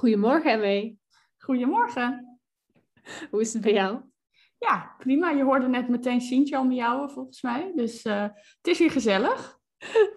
Goedemorgen, Emme. Goedemorgen. Hoe is het bij jou? Ja, prima. Je hoorde net meteen Sintje al miauwen, volgens mij. Dus uh, het is hier gezellig.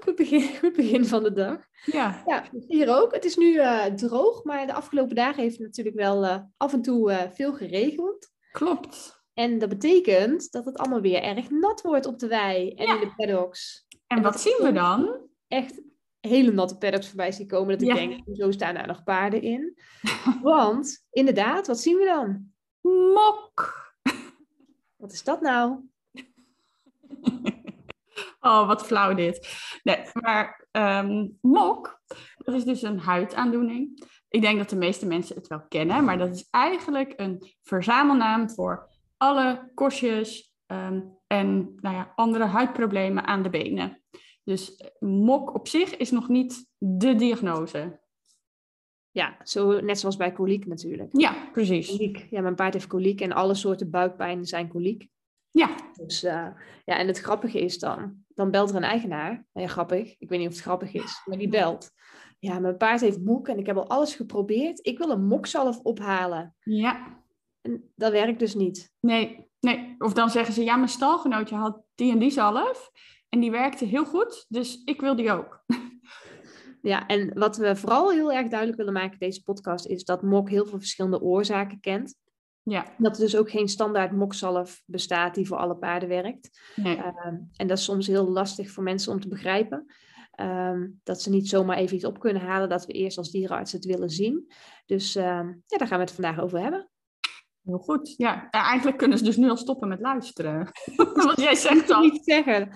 Goed begin, goed begin van de dag. Ja. ja hier ook. Het is nu uh, droog, maar de afgelopen dagen heeft het natuurlijk wel uh, af en toe veel geregeld. Klopt. En dat betekent dat het allemaal weer erg nat wordt op de wei en ja. in de paddocks. En, en wat zien we dan? Echt hele natte paddocks voorbij zien komen. Dat ik denk, zo staan daar nog paarden in. Want inderdaad, wat zien we dan? Mok. Wat is dat nou? Oh, wat flauw dit. Nee, maar um, mok, dat is dus een huidaandoening. Ik denk dat de meeste mensen het wel kennen, maar dat is eigenlijk een verzamelnaam voor alle kostjes um, en nou ja, andere huidproblemen aan de benen. Dus mok op zich is nog niet de diagnose. Ja, zo, net zoals bij koliek natuurlijk. Ja, precies. Koliek. Ja, mijn paard heeft koliek en alle soorten buikpijn zijn koliek. Ja. Dus uh, ja, en het grappige is dan, dan belt er een eigenaar. Nou ja, grappig. Ik weet niet of het grappig is, maar die belt. Ja, mijn paard heeft mok en ik heb al alles geprobeerd. Ik wil een mokzalf ophalen. Ja. En dat werkt dus niet. Nee, nee. Of dan zeggen ze, ja, mijn stalgenootje had die en die zalf. En die werkte heel goed, dus ik wil die ook. Ja, en wat we vooral heel erg duidelijk willen maken in deze podcast is dat mok heel veel verschillende oorzaken kent. Ja. Dat er dus ook geen standaard mokzalf bestaat die voor alle paarden werkt. Nee. Um, en dat is soms heel lastig voor mensen om te begrijpen. Um, dat ze niet zomaar even iets op kunnen halen, dat we eerst als dierenarts het willen zien. Dus um, ja, daar gaan we het vandaag over hebben. Heel goed. Ja, eigenlijk kunnen ze dus nu al stoppen met luisteren. Want jij zegt al. niet zeggen.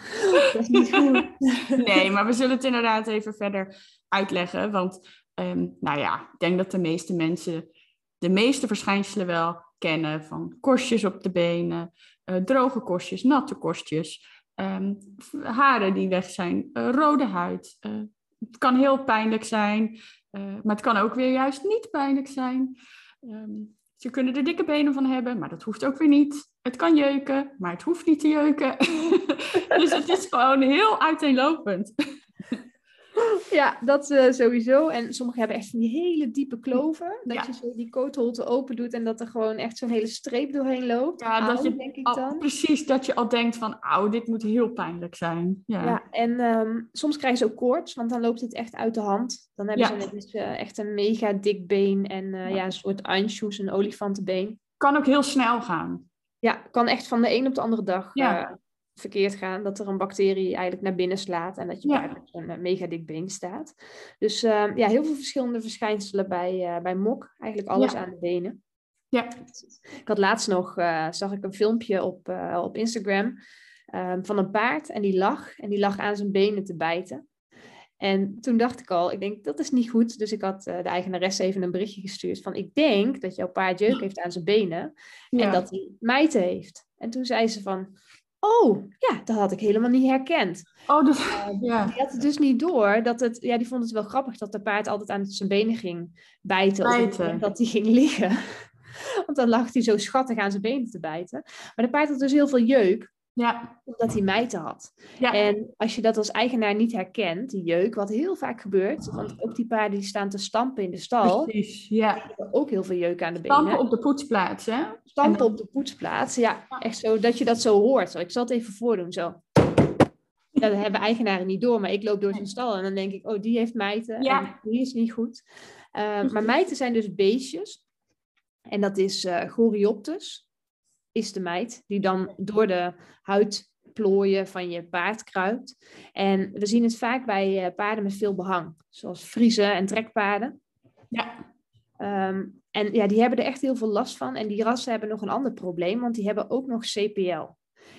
Dat is niet goed. nee, maar we zullen het inderdaad even verder uitleggen. Want, um, nou ja, ik denk dat de meeste mensen de meeste verschijnselen wel kennen. Van korstjes op de benen, uh, droge korstjes, natte korstjes, um, haren die weg zijn, uh, rode huid. Uh, het kan heel pijnlijk zijn, maar het kan ook weer juist niet pijnlijk zijn. Um, ze kunnen er dikke benen van hebben, maar dat hoeft ook weer niet. Het kan jeuken, maar het hoeft niet te jeuken. dus het is gewoon heel uiteenlopend. Ja, dat uh, sowieso. En sommigen hebben echt die hele diepe kloven. Dat Ja. je zo die kootholte open doet en dat er gewoon echt zo'n hele streep doorheen loopt. Ja, dat je denk ik al- dan. precies dat je al denkt van, auw, dit moet heel pijnlijk zijn. Ja, Ja, en ehm, soms krijgen ze ook koorts, want dan loopt het echt uit de hand. Dan hebben Ja. ze net uh, echt een mega dik been en eh, Ja. ja. een soort ansjoes, een olifantenbeen. kan ook heel snel gaan. Ja, kan echt van de een op de andere dag Ja. Verkeerd gaan. Dat er een bacterie eigenlijk naar binnen slaat en dat je Ja. paard op een eh, mega dik been staat. Dus ehm, ja, heel veel verschillende verschijnselen bij, eh, bij mok. Eigenlijk alles Ja. aan de benen. Ja, Ik had laatst nog, eh, zag ik een filmpje op, op Instagram ehm, van een paard en die lag. En die lag aan zijn benen te bijten. En toen dacht ik al, ik denk dat is niet goed. Dus ik had de eigenares even een berichtje gestuurd van ik denk dat jouw paard jeuk heeft aan zijn benen. ja. En dat hij mijten heeft. En toen zei ze van, oh ja, dat had ik helemaal niet herkend. Oh. Uh, Ja. Die had het dus niet door dat het, ja, die vond het wel grappig dat de paard altijd aan zijn benen ging bijten. Bijten. dat hij ging liggen. Want dan lag hij zo schattig aan zijn benen te bijten. Maar de paard had dus heel veel jeuk, Ja, omdat hij mijten had. ja. En als je dat als eigenaar niet herkent, die jeuk, wat heel vaak gebeurt, want ook die paarden die staan te stampen in de stal, precies. Ja. die hebben ook heel veel jeuk aan de benen. Stampen op de poetsplaats, hè? Stampen op de poetsplaats. Ja, echt zo dat je dat zo hoort. Zo, ik zal het even voordoen. Zo. Ja, dat hebben eigenaren niet door, maar ik loop door zijn stal en dan denk ik, oh, die heeft mijten Ja. die is niet goed. Uh, maar mijten zijn dus beestjes. En dat is uh, Gorioptes, is de mijt, die dan door de huidplooien van je paard kruipt. En we zien het vaak bij uh, paarden met veel behang, zoals Friese en trekpaarden. Ja. Um, en ja, die hebben er echt heel veel last van. En die rassen hebben nog een ander probleem, want die hebben ook nog CPL.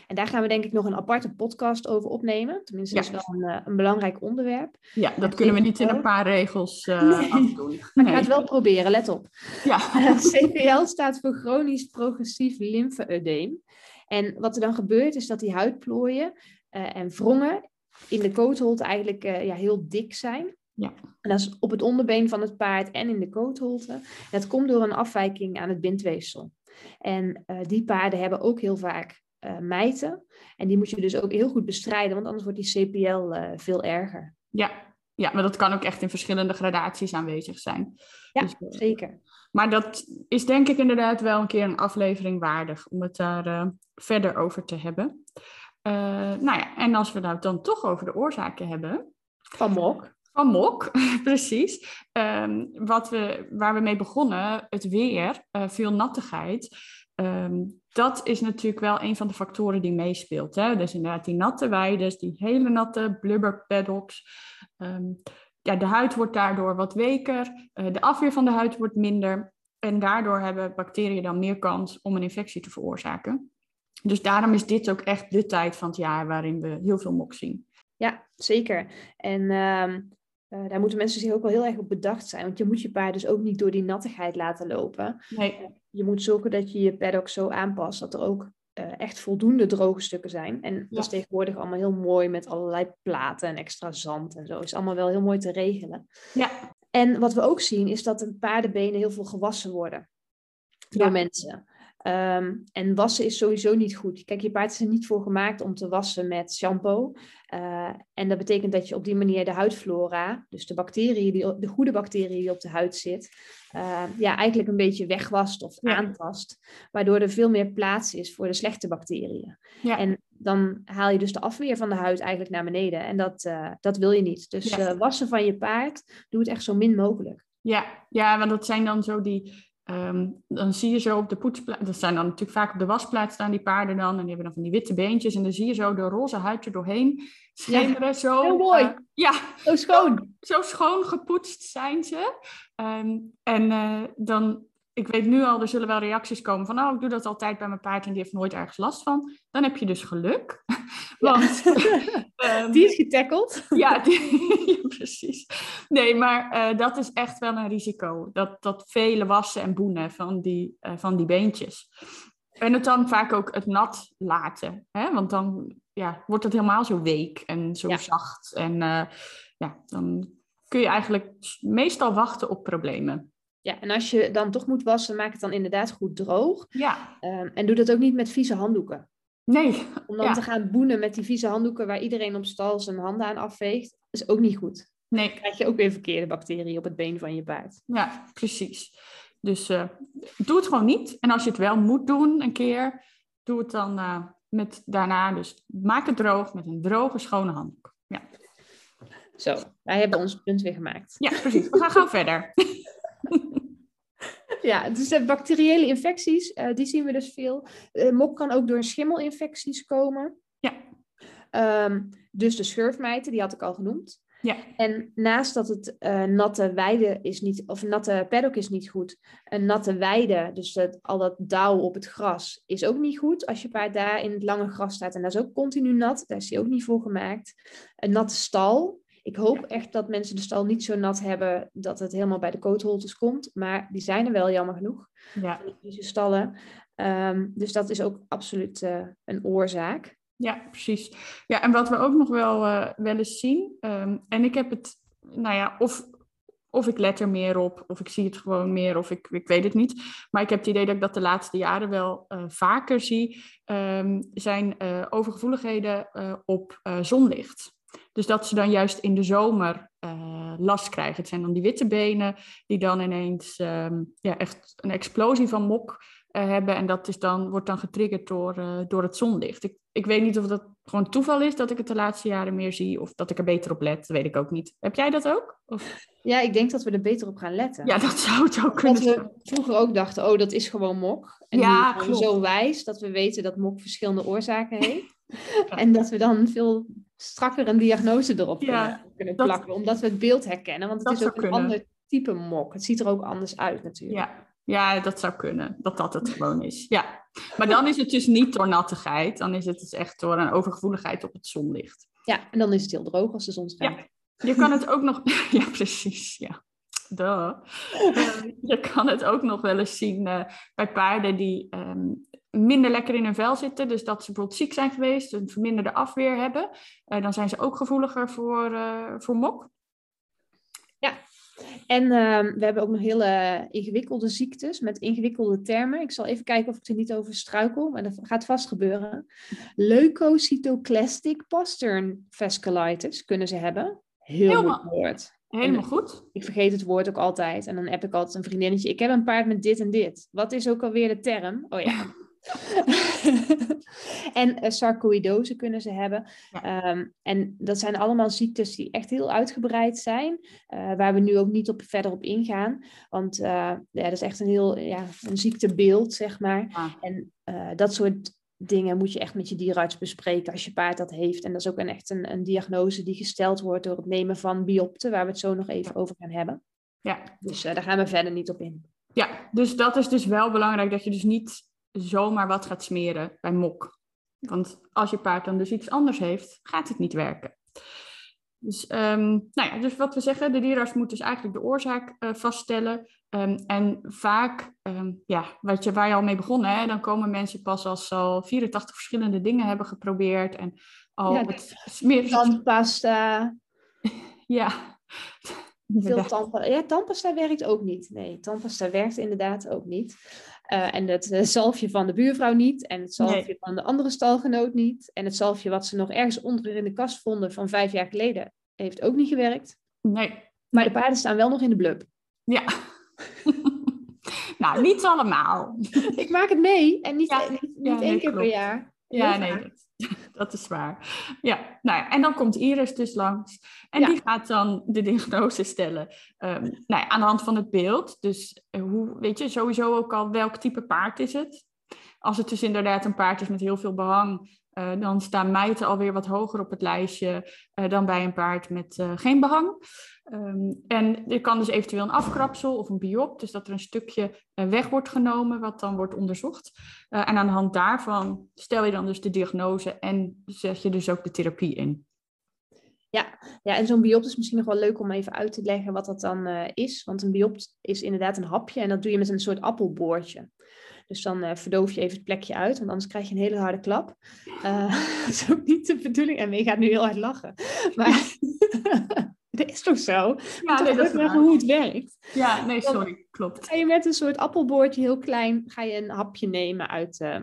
En daar gaan we denk ik nog een aparte podcast over opnemen. Tenminste, dat is wel een, eh, een belangrijk onderwerp. Ja, dat kunnen we niet in een paar regels uh, nee. afdoen. Maar ik ga het wel proberen, let op. Ja. CPL staat voor chronisch progressief lymfedeem. En wat er dan gebeurt is dat die huidplooien uh, en wrongen in de kootholte eigenlijk ja, heel dik zijn. Ja. En dat is op het onderbeen van het paard en in de kootholte. Dat komt door een afwijking aan het bindweefsel. En uh, die paarden hebben ook heel vaak uh, mijten. En die moet je dus ook heel goed bestrijden, want anders wordt die CPL uh, veel erger. Ja. ja, maar dat kan ook echt in verschillende gradaties aanwezig zijn. Ja, dus, zeker. Maar dat is denk ik inderdaad wel een keer een aflevering waardig om het daar verder over te hebben. nou ja, en als we nou dan toch over de oorzaken hebben. Van mok. Van mok, precies. Um, wat we, waar we mee begonnen, het weer, veel nattigheid. Um, dat is natuurlijk wel een van de factoren die meespeelt. Hè? Dus inderdaad die natte weides, die hele natte blubber paddocks. Um, ja, de huid wordt daardoor wat weker, uh, de afweer van de huid wordt minder. En daardoor hebben bacteriën dan meer kans om een infectie te veroorzaken. Dus daarom is dit ook echt de tijd van het jaar waarin we heel veel mok zien. Ja, zeker. En um, uh, daar moeten mensen zich ook wel heel erg op bedacht zijn. Want je moet je paard dus ook niet door die nattigheid laten lopen. Nee. Je moet zorgen dat je je paddock zo aanpast dat er ook uh, echt voldoende droge stukken zijn. En ja. dat is tegenwoordig allemaal heel mooi met allerlei platen en extra zand en zo. Is allemaal wel heel mooi te regelen. Ja. En wat we ook zien is dat de paardenbenen heel veel gewassen worden door Ja. mensen. Um, en wassen is sowieso niet goed. Kijk, je paard is er niet voor gemaakt om te wassen met shampoo. Uh, en dat betekent dat je op die manier de huidflora, dus de bacteriën, die, de goede bacteriën die op de huid zit, uh, ja, eigenlijk een beetje wegwast of Ja. aantast. Waardoor er veel meer plaats is voor de slechte bacteriën. Ja. En dan haal je dus de afweer van de huid eigenlijk naar beneden. En dat, uh, dat wil je niet. Dus wassen van je paard, doe het echt zo min mogelijk. Ja, ja, want dat zijn dan zo die. Ehm, dan zie je zo op de poetsplaats. Dat zijn dan natuurlijk vaak op de wasplaats staan die paarden dan. En die hebben dan van die witte beentjes. En dan zie je zo de roze huid er doorheen schemeren. zo, heel mooi. eh, ja, Zo schoon. zo schoon gepoetst zijn ze. Ehm, en eh, dan, ik weet nu al, er zullen wel reacties komen van, oh, ik doe dat altijd bij mijn paard en die heeft nooit ergens last van. Dan heb je dus geluk. Want, ehm, Die is getackled. ja, die- ja, precies. Nee, maar eh, dat is echt wel een risico. Dat, dat vele wassen en boenen van die, eh, van die beentjes. En het dan vaak ook het nat laten. Hè? Want dan ja, wordt het helemaal zo week en zo Ja. zacht. En eh, ja, dan kun je eigenlijk meestal wachten op problemen. Ja, en als je dan toch moet wassen, maak het dan inderdaad goed droog. Ja, Um, en doe dat ook niet met vieze handdoeken. nee. Om dan Ja. te gaan boenen met die vieze handdoeken waar iedereen op stal zijn handen aan afveegt, is ook niet goed. Nee, Dan krijg je ook weer verkeerde bacteriën op het been van je paard. ja, precies. Dus eh, doe het gewoon niet. En als je het wel moet doen een keer, doe het dan eh, met daarna. Dus maak het droog met een droge, schone handdoek. Ja, Zo, wij hebben ons punt weer gemaakt. ja precies. We gaan gewoon verder. Ja, dus de bacteriële infecties, uh, die zien we dus veel. Uh, mok kan ook door schimmelinfecties komen. Ja. Um, dus de schurfmijten, die had ik al genoemd. Ja. En naast dat het uh, natte weide is niet, of natte paddock is niet goed, een natte weide, dus al dat dauw op het gras, is ook niet goed. Als je paard daar in het lange gras staat en dat is ook continu nat, daar is hij ook niet voor gemaakt. Een natte stal. Ik hoop echt dat mensen de stal niet zo nat hebben dat het helemaal bij de kootholtes komt, maar die zijn er wel jammer genoeg. Ja, Deze stallen. Um, dus dat is ook absoluut uh, een oorzaak. ja precies. Ja, en wat we ook nog wel, uh, wel eens zien, um, en ik heb het, nou ja, of, of ik let er meer op, of ik zie het gewoon meer, of ik, ik weet het niet. Maar ik heb het idee dat ik dat de laatste jaren wel uh, vaker zie, um, zijn overgevoeligheden op zonlicht. Dus dat ze dan juist in de zomer uh, last krijgen. Het zijn dan die witte benen die dan ineens um, ja, echt een explosie van mok uh, hebben. En dat is dan, wordt dan getriggerd door, uh, door het zonlicht. Ik, ik weet niet of dat gewoon toeval is dat ik het de laatste jaren meer zie. Of dat ik er beter op let. Dat weet ik ook niet. Heb jij dat ook? Of? Ja, ik denk dat we er beter op gaan letten. Ja, dat zou het ook kunnen zijn. we vroeger ook dachten, oh, dat is gewoon mok. En ja, nu zijn we zo wijs dat we weten dat mok verschillende oorzaken heeft. En dat we dan veel strakker een diagnose erop ja, kunnen plakken, dat, omdat we het beeld herkennen. Want het is ook een kunnen. ander type mok. Het ziet er ook anders uit natuurlijk. Ja, Ja, dat zou kunnen. Dat dat het gewoon is. Ja. Maar dan is het dus niet door nattigheid. Dan is het dus echt door een overgevoeligheid op het zonlicht. Ja, en dan is het heel droog als de zon schijnt. Ja. Je kan het ook nog... Ja, precies. Ja. Duh. Uh, je kan het ook nog wel eens zien uh, bij paarden die um, minder lekker in hun vel zitten. Dus dat ze bijvoorbeeld ziek zijn geweest, een verminderde afweer hebben. Uh, dan zijn ze ook gevoeliger voor, voor mok. Ja, en uh, we hebben ook nog hele ingewikkelde ziektes met ingewikkelde termen. Ik zal even kijken of ik er niet over struikel, maar dat gaat vast gebeuren. Leukocytoclastic postern vasculitis kunnen ze hebben. Heel Helemaal. goed woord. Helemaal En goed. Ik vergeet het woord ook altijd. En dan heb ik altijd een vriendinnetje. Ik heb een paard met dit en dit. Wat is ook alweer de term? Oh ja. en uh, sarcoïdose kunnen ze hebben. Ja. Um, en dat zijn allemaal ziektes die echt heel uitgebreid zijn. Uh, waar we nu ook niet op, verder op ingaan. Want uh, ja, dat is echt een heel ja, een ziektebeeld, zeg maar. Ja. En dat soort dingen moet je echt met je dierenarts bespreken als je paard dat heeft. En dat is ook een, echt een, een diagnose die gesteld wordt door het nemen van biopten, waar we het zo nog even over gaan hebben. Ja. Dus daar gaan we verder niet op in. Ja, dus dat is dus wel belangrijk dat je dus niet zomaar wat gaat smeren bij mok. Want als je paard dan dus iets anders heeft, gaat het niet werken. Dus, um, nou ja, dus wat we zeggen, de dierenarts moet dus eigenlijk de oorzaak uh, vaststellen. Um, en vaak, um, ja, wat je, waar je al mee begonnen, hè, dan komen mensen pas als ze al 84 verschillende dingen hebben geprobeerd. En al ja, het smeren. Tandpasta. ja. Veel tandpasta. Ja, tandpasta werkt ook niet. Nee, tandpasta werkt inderdaad ook niet. Uh, en het uh, zalfje van de buurvrouw niet. En het zalfje nee. van de andere stalgenoot niet. En het zalfje wat ze nog ergens onder in de kast vonden van vijf jaar geleden, heeft ook niet gewerkt. Nee. Maar de paarden staan wel nog in de blub. Ja. nou, niet allemaal. Ik maak het mee. En niet, ja, niet, niet ja, één nee, keer klopt. per jaar. Ja, nee, dat, is waar. Ja, nou ja, en dan komt Iris dus langs. En ja. die gaat dan de diagnose stellen um, nou ja, aan de hand van het beeld. Dus uh, hoe, weet je, sowieso ook al welk type paard is het? Als het dus inderdaad een paard is met heel veel behang, uh, dan staan mijten alweer wat hoger op het lijstje uh, dan bij een paard met uh, geen behang. Um, en er kan dus eventueel een afkrapsel of een biop, dus dat er een stukje weg wordt genomen wat dan wordt onderzocht. en aan de hand daarvan stel je dan dus de diagnose en zet je dus ook de therapie in. Ja, ja en zo'n biopt is misschien nog wel leuk om even uit te leggen wat dat dan is. Want een biopt is inderdaad een hapje en dat doe je met een soort appelboordje. Dus dan uh, verdoof je even het plekje uit, want anders krijg je een hele harde klap. Uh, dat is ook niet de bedoeling. En je gaat nu heel hard lachen. Maar dat is toch zo? Ja, nee, dat is hoe het werkt. Ja, nee, sorry, klopt. Ga je met een soort appelboordje, heel klein, ga je een hapje nemen uit uh,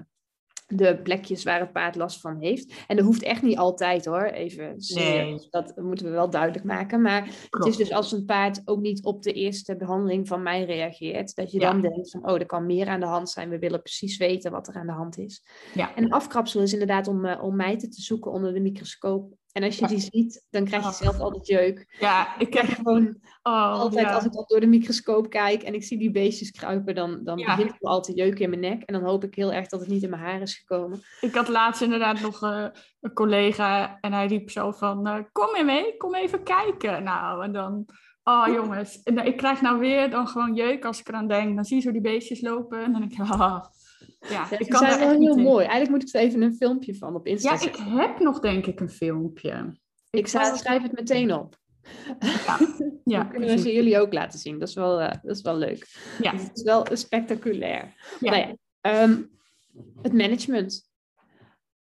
de plekjes waar het paard last van heeft. En dat hoeft echt niet altijd hoor, even nee. dat moeten we wel duidelijk maken. Maar Klopt. het is dus als een paard ook niet op de eerste behandeling van mij reageert, dat je ja. dan denkt van, oh, er kan meer aan de hand zijn. We willen precies weten wat er aan de hand is. Ja. En een afkrapsel is inderdaad om, uh, om mijten te zoeken onder de microscoop. En als je die ziet, dan krijg je zelf altijd jeuk. Ja, ik krijg gewoon oh, altijd, ja. als ik al door de microscoop kijk en ik zie die beestjes kruipen, dan, dan ja. begint er altijd jeuk in mijn nek. En dan hoop ik heel erg dat het niet in mijn haar is gekomen. Ik had laatst inderdaad nog uh, een collega en hij riep zo van, uh, kom je mee, kom even kijken. Nou, en dan, oh jongens, en ik krijg nou weer dan gewoon jeuk als ik eraan denk. Dan zie je zo die beestjes lopen en dan denk ik, oh. Ja, ja ik kan zijn wel heel mooi. Eigenlijk moet ik er even een filmpje van op Insta Ja, ik heb nog denk ik een filmpje. Ik, ik zou, schrijf het meteen op. Ja, ja Dan kunnen we ze jullie ook laten zien. Dat is wel, uh, dat is wel leuk. Ja. Het is wel spectaculair. Ja. Nou ja, um, het management.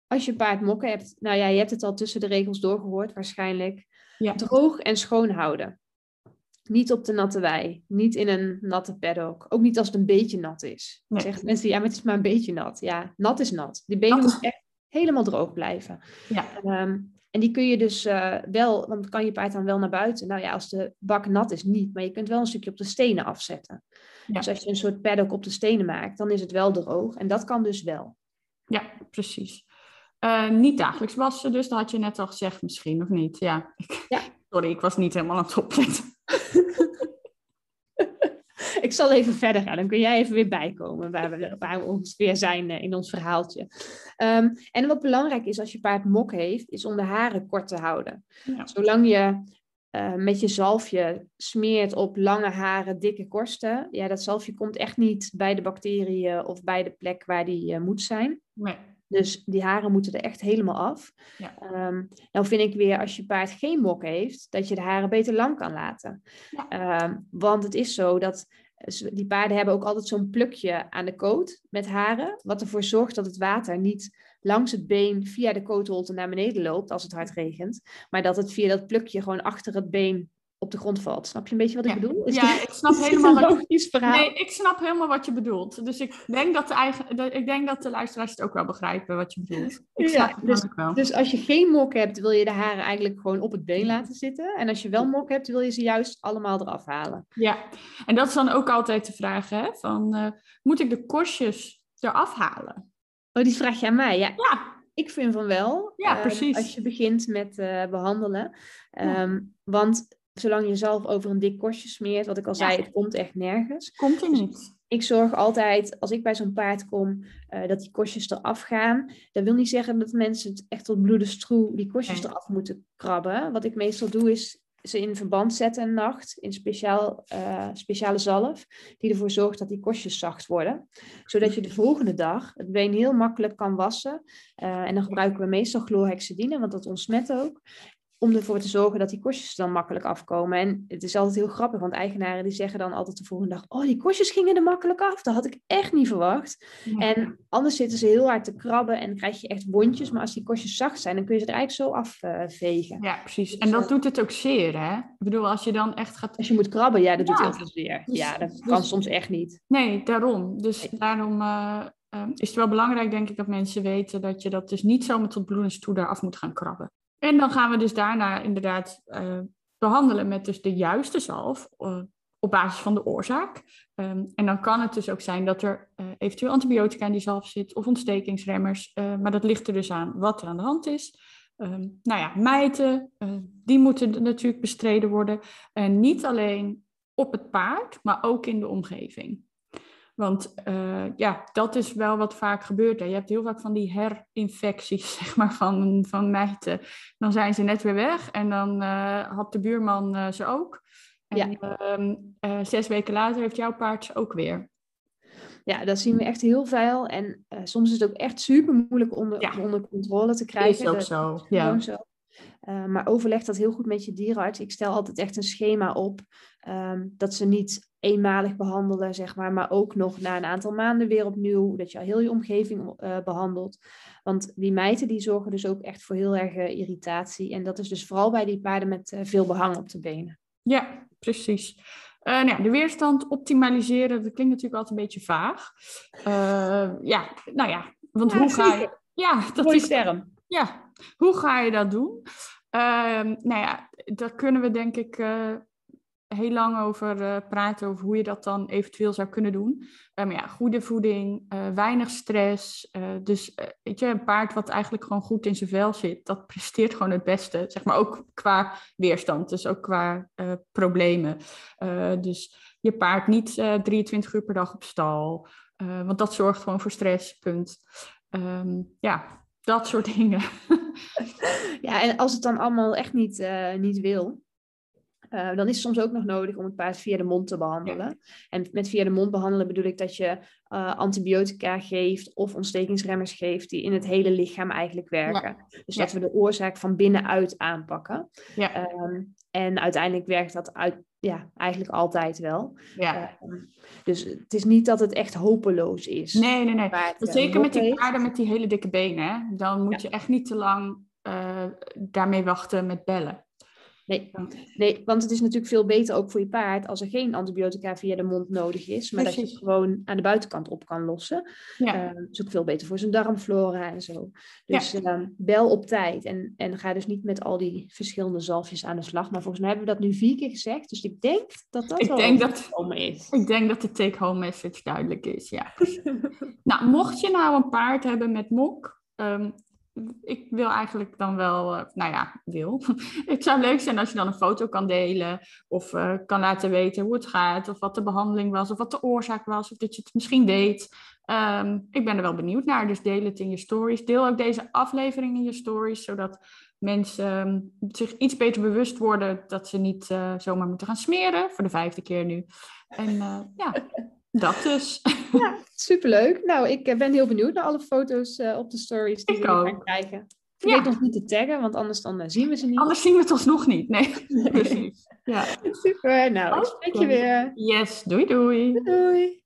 Als je paard mokken hebt, nou ja, je hebt het al tussen de regels doorgehoord waarschijnlijk. Ja. Droog en schoon houden. Niet op de natte wei. Niet in een natte paddock. Ook niet als het een beetje nat is. Nee. Zegt mensen, ja, maar het is maar een beetje nat. Ja, nat is nat. Die benen moeten echt helemaal droog blijven. Ja. Um, en die kun je dus uh, wel, want kan je paard dan wel naar buiten. Nou ja, als de bak nat is, niet. Maar je kunt wel een stukje op de stenen afzetten. Ja. Dus als je een soort paddock op de stenen maakt, dan is het wel droog. En dat kan dus wel. Ja, precies. Uh, niet dagelijks wassen, dus dat had je net al gezegd misschien, of niet? Ja. ja. Sorry, ik was niet helemaal aan het opletten. ik zal even verder gaan, dan kun jij even weer bijkomen waar we, waar we ongeveer zijn in ons verhaaltje. Um, en wat belangrijk is als je paard mok heeft, is om de haren kort te houden. Ja. Zolang je uh, met je zalfje smeert op lange haren, dikke korsten, ja, dat zalfje komt echt niet bij de bacteriën of bij de plek waar die uh, moet zijn. Nee. Dus die haren moeten er echt helemaal af. Ja. Um, nou vind ik weer, als je paard geen mok heeft, dat je de haren beter lang kan laten. Ja. Um, want het is zo dat die paarden hebben ook altijd zo'n plukje aan de koot met haren, wat ervoor zorgt dat het water niet langs het been via de kootholte naar beneden loopt als het hard regent, maar dat het via dat plukje gewoon achter het been op de grond valt. Snap je een beetje wat ja. ik bedoel? Is ja, dit, ik snap helemaal wat verhaal. Nee, ik snap helemaal wat je bedoelt. Dus ik denk dat de, eigen, de, ik denk dat de luisteraars het ook wel begrijpen wat je bedoelt. Ik Ja, dus, wel. dus als je geen mok hebt, wil je de haren eigenlijk gewoon op het been laten zitten. En als je wel mok hebt, wil je ze juist allemaal eraf halen. Ja, en dat is dan ook altijd de vraag, hè? Van, uh, moet ik de korstjes eraf halen? Oh, die vraag je aan mij? Ja, Ja, ik vind van wel. Ja, eh, precies. als je begint met uh, behandelen. Ja. Um, want zolang je zelf over een dik korstje smeert, wat ik al Ja. zei, het komt echt nergens. komt er niet. Ik zorg altijd, als ik bij zo'n paard kom, uh, dat die korstjes eraf gaan. Dat wil niet zeggen dat mensen het echt tot bloedenstroe die korstjes Nee. eraf moeten krabben. Wat ik meestal doe is ze in verband zetten een nacht in speciaal, uh, speciale zalf, die ervoor zorgt dat die korstjes zacht worden. Zodat je de volgende dag het been heel makkelijk kan wassen. Uh, en dan gebruiken we meestal chlorhexidine, want dat ontsmet ook om ervoor te zorgen dat die korstjes dan makkelijk afkomen. En het is altijd heel grappig, want eigenaren die zeggen dan altijd de volgende dag... oh, die korstjes gingen er makkelijk af. Dat had ik echt niet verwacht. Ja. En anders zitten ze heel hard te krabben en krijg je echt wondjes. Maar als die korstjes zacht zijn, dan kun je ze er eigenlijk zo afvegen. Ja, precies. En dat doet het ook zeer, hè? Ik bedoel, als je dan echt gaat... Als je moet krabben, ja, dat doet Ja. heel veel zeer. Dus- Ja, dat dus- kan soms echt niet. Nee, daarom. Dus daarom uh, uh, is het wel belangrijk, denk ik, dat mensen weten dat je dat dus niet zo met tot bloedens toe daar af moet gaan krabben. En dan gaan we dus daarna inderdaad uh, behandelen met dus de juiste zalf uh, op basis van de oorzaak. Um, en dan kan het dus ook zijn dat er uh, eventueel antibiotica in die zalf zit of ontstekingsremmers. Maar dat ligt er dus aan wat er aan de hand is. Um, nou ja, mijten, die moeten natuurlijk bestreden worden. En niet alleen op het paard, maar ook in de omgeving. Want uh, ja, dat is wel wat vaak gebeurt. Hè. Je hebt heel vaak van die herinfecties, zeg maar, van, van mijten. Dan zijn ze net weer weg en dan uh, had de buurman uh, ze ook. En ja. zes weken later heeft jouw paard ze ook weer. Ja, dat zien we echt heel veel. En soms is het ook echt super moeilijk onder, Ja. onder controle te krijgen. Is ook Dat- zo, is ja. zo. Maar overleg dat heel goed met je dierenarts. Ik stel altijd echt een schema op um, dat ze niet eenmalig behandelen, zeg maar, maar ook nog na een aantal maanden weer opnieuw, dat je al heel je omgeving uh, behandelt. Want die mijten die zorgen dus ook echt voor heel erg uh, irritatie. En dat is dus vooral bij die paarden met uh, veel behang op de benen. Ja, precies. Uh, nou ja, de weerstand optimaliseren, dat klinkt natuurlijk altijd een beetje vaag. Ja, nou ja, want Ja, hoe ga je... zeker. Ja, dat Mooie is... term. Ja, hoe ga je dat doen? Ehm, nou ja, daar kunnen we denk ik heel lang over uh, praten, over hoe je dat dan eventueel zou kunnen doen. Uh, maar ja, goede voeding, uh, weinig stress. dus weet je, een paard wat eigenlijk gewoon goed in zijn vel zit, dat presteert gewoon het beste. Zeg maar ook qua weerstand, dus ook qua problemen. dus je paard niet 23 uur per dag op stal, want dat zorgt gewoon voor stress, punt. Um, ja, dat soort dingen. Ja, en als het dan allemaal echt niet, niet wil, uh, dan is het soms ook nog nodig om het paard via de mond te behandelen. Ja. En met via de mond behandelen bedoel ik dat je uh, antibiotica geeft of ontstekingsremmers geeft die in het hele lichaam eigenlijk werken. Ja. Dus dat we de oorzaak van binnenuit aanpakken. Ja. Um, en uiteindelijk werkt dat uit, ja, eigenlijk altijd wel. ja. Um, dus het is niet dat het echt hopeloos is. Nee, nee, nee. Eh, zeker met die paarden met die hele dikke benen. Hè? Dan moet je echt niet te lang daarmee wachten met bellen. Nee. nee, want het is natuurlijk veel beter ook voor je paard als er geen antibiotica via de mond nodig is, maar dat je het gewoon aan de buitenkant op kan lossen. Ja. Uh, is ook veel beter voor zijn darmflora en zo. Dus ja. uh, bel op tijd en, en ga dus niet met al die verschillende zalfjes aan de slag. Maar volgens mij hebben we dat nu vier keer gezegd, dus ik denk dat dat Ik wel denk dat- is. Ik denk dat de take-home message duidelijk is, ja. nou, mocht je nou een paard hebben met mok, um, ik wil eigenlijk dan wel, uh, nou ja, wil. het zou leuk zijn als je dan een foto kan delen of uh, kan laten weten hoe het gaat of wat de behandeling was of wat de oorzaak was of dat je het misschien weet. Ehm, ik ben er wel benieuwd naar, dus deel het in je stories. Deel ook deze aflevering in je stories, zodat mensen ehm, zich iets beter bewust worden dat ze niet uh, zomaar moeten gaan smeren, voor de vijfde keer nu. En ja, dat dus. Ja, superleuk. Nou, ik eh, ben heel benieuwd naar alle foto's op de stories die ik we gaan krijgen. Vergeet ja. ons niet te taggen, want anders dan zien we ze niet. Anders zien we het alsnog niet. Nee, precies. Ja. Super. Nou, ik spreek je weer. Yes, doei doei. Doei. doei.